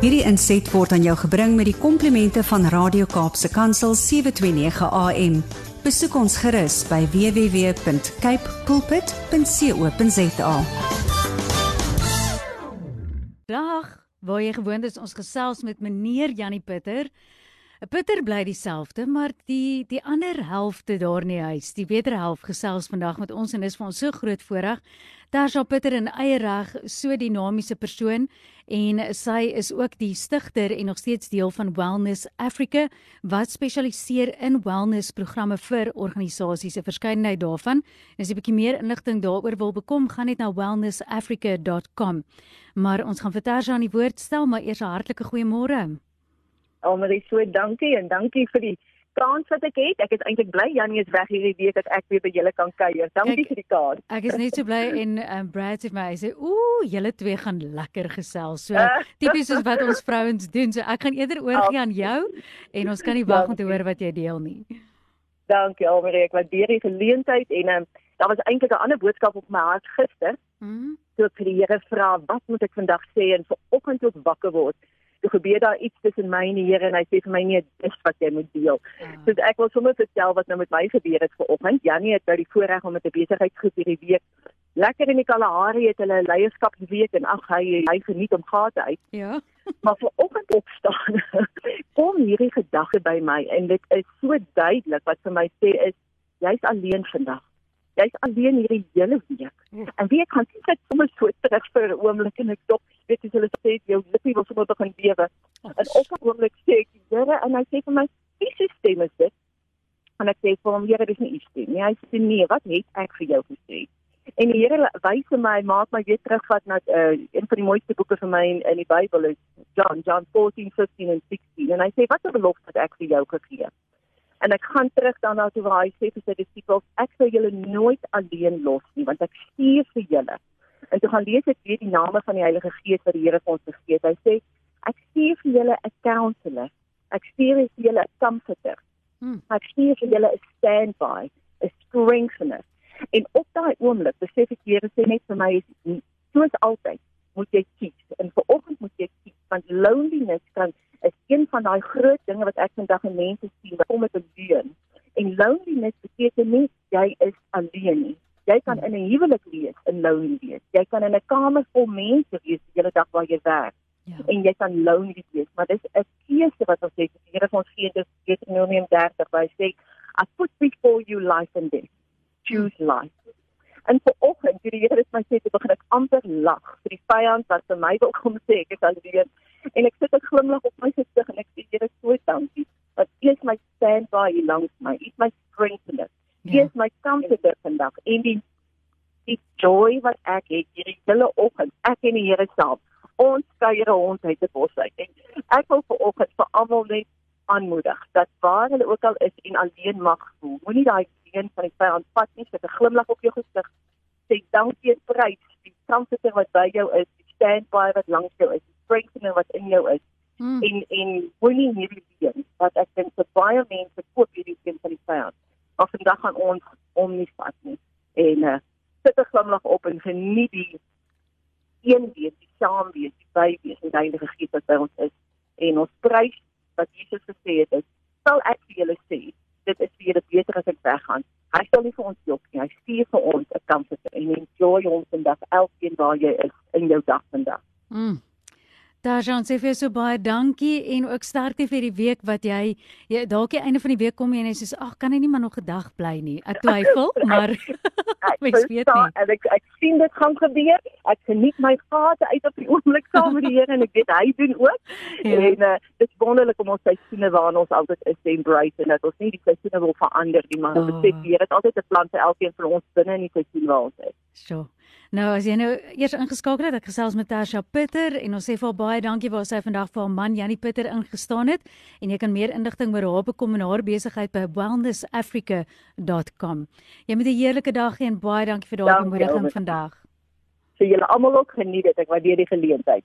Hierdie inset word aan jou gebring met die komplimente van Radio Kaapse Kansel 729 AM. Besoek ons gerus by www.cape pulpit.co.za. Dag, waar jy gewoond is ons gesels met meneer Jannie Pitter. 'n Pitter bly dieselfde, maar die die ander helfte daar in die huis, die beter helf gesels vandag met ons en dis vir ons so groot voorreg. Tasha Pitter in eie reg, so dinamiese persoon en sy is ook die stigter en nog steeds deel van Wellness Africa wat spesialiseer in wellness programme vir organisasies. 'n Verskeidenheid daarvan. En as jy 'n bietjie meer inligting daaroor wil bekom, gaan net na wellnessafrica.com. Maar ons gaan vir Tasha aan die woord stel, maar eers 'n hartlike goeiemôre. Almarie, so dankie en dankie vir die kans wat ek het. Ek is eintlik bly Janie is weg hierdie week dat ek weer by julle kan kuier. Dankie vir die kans. Ek is net so bly en um, Brad het my sê, "Ooh, julle twee gaan lekker gesels." So tipies soos wat ons vrouens doen. So ek gaan eerder oorgie aan jou en ons kan nie wag om te hoor wat jy deel nie. Dankie Almarie, ek waardeer die geleentheid en um, daar was eintlik 'n ander boodskap op my hart gister. Mhm. So ek vir die Here vra, "Wat moet ek vandag sê?" en vanoggend ook wakker word toe gebeur daar iets tussen my en die Here en hy sê vir my nee dis wat jy moet deel. Ja. So ek wil sommer vertel wat nou met my gebeur het vanoggend. Janie het nou die voorreg om met 'n besigheidsgroep hierdie week lekker in die Kalahari het hulle leierskapsweek en ag hy hy geniet om gate uit. Ja. maar vanoggend opstaan kom hierdie gedagte by my en dit is so duidelik wat vir my sê is jy's alleen vandag jy's alleen hierdie hele week. Ja. En wie kan sê dit sommer so terug vir 'n oomblik en ek dop, weet jy hulle sê jou lippie wil sommer begin bewe. En op 'n oomblik sê ek, "Here," en hy sê vir my, "Wie se stem is dit?" En ek sê vir hom, "Here, dis nie u stem nie." Hy sê, "Nee, wat het ek vir jou gesê?" En die Here wys my, maak my weer terugvat na uh, een van die mooiste boeke vir my in, in die Bybel is John, John 14, 15 en 16. En hy sê, "Wat 'n belofte het ek vir jou gegee?" En ek gaan terug daarna toe waar hy sê vir sy disippels, ek sal julle nooit alleen los nie, want ek stuur vir julle. En toe gaan lees ek weer die name van die Heilige Gees wat die Here vir ons gegee het. Hy sê, ek stuur vir julle 'n counselor. Ek stuur vir julle 'n comforter. Hmm. Ek stuur vir julle 'n standby, 'n strengthener. En op daai oomblik besef ek Here sê net vir my is soos altyd, moet jy kies. En vir oggend moet jy kies want loneliness kan van daai groot dinge wat ek vandag in mense sien wat kom met 'n leuen. En loneliness beteken nie jy is alleen nie. Jy kan in 'n huwelik wees en lonely wees. Jy kan in 'n kamer vol mense wees die hele dag waar jy werk. Ja. En jy kan lonely wees, maar dis 'n keuse wat ons het. Die Here van ons gee dit Deuteronomium 30 waar hy sê, "I put before you life and death. Choose life." En vir oggend, die Here het my sê te begin ek amper lag vir die vyand wat vir my wil kom sê ek is alleen en ek sit 'n glimlag op my gesig en ek sê Here so dankie dat U is my standby langs my. U is my strengthener. U ja. is my comforter vandag en die die joy wat ek het hierdie hele oggend. Ek en die Here saam. Ons kuier rond uit die bos uit. En ek wil vir oggend vir almal net aanmoedig dat waar hulle ook al is en alleen mag voel. Moenie daai leen van die vyand vat nie met 'n glimlag op jou gesig. Sê dankie en prys die comforter wat by jou is, die standby wat langs jou is strengthener wat in jou is. Hmm. En en moenie hierdie ding wat ek dink vir baie mense koop hierdie ding van die vyand. Maar vandag gaan ons om nie vat nie. En uh, sit 'n glimlag op en geniet die een wees, die saam wees, die by wees en die Heilige Gees wat by ons is. En ons prys wat Jesus gesê het is, sal ek vir julle sê, dit is vir julle beter as ek weggaan. Hy sal nie vir ons jok nie. Hy stuur vir ons 'n kans en enjoy ons vandag elkeen waar jy is in jou dag vandag. Mm. Daar Jean sê vir jou so baie dankie en ook sterkte vir die week wat jy, jy dalk die einde van die week kom jy en jy sê ag kan hy nie maar nog 'n dag bly nie. Ek twyfel, maar ek weet nie. En ek ek sien dit gaan gebeur. Ek geniet my gate uit op die oomblik saam met die Here en ek weet hy doen ook. Ja. En uh, dit is wonderlik om ons seisoene waarin ons altyd is te embrace en dat ons nie die seisoene wil verander nie, maar oh. besef die Here het altyd 'n plan vir elkeen van ons binne in die seisoen waar ons is. Sjoe. Nou as jy nou eers ingeskakel het, ek gesels met Tasha Pitter en ons sê vir baie dankie waar sy vandag vir haar man Janie Pitter ingestaan het en jy kan meer inligting oor haar bekom en haar besigheid by wellnessafrica.com. Jy moet 'n heerlike dag hê en baie dankie vir daardie bemoediging vandag. Vir julle almal ook geniet dit. Ek waardeer die geleentheid.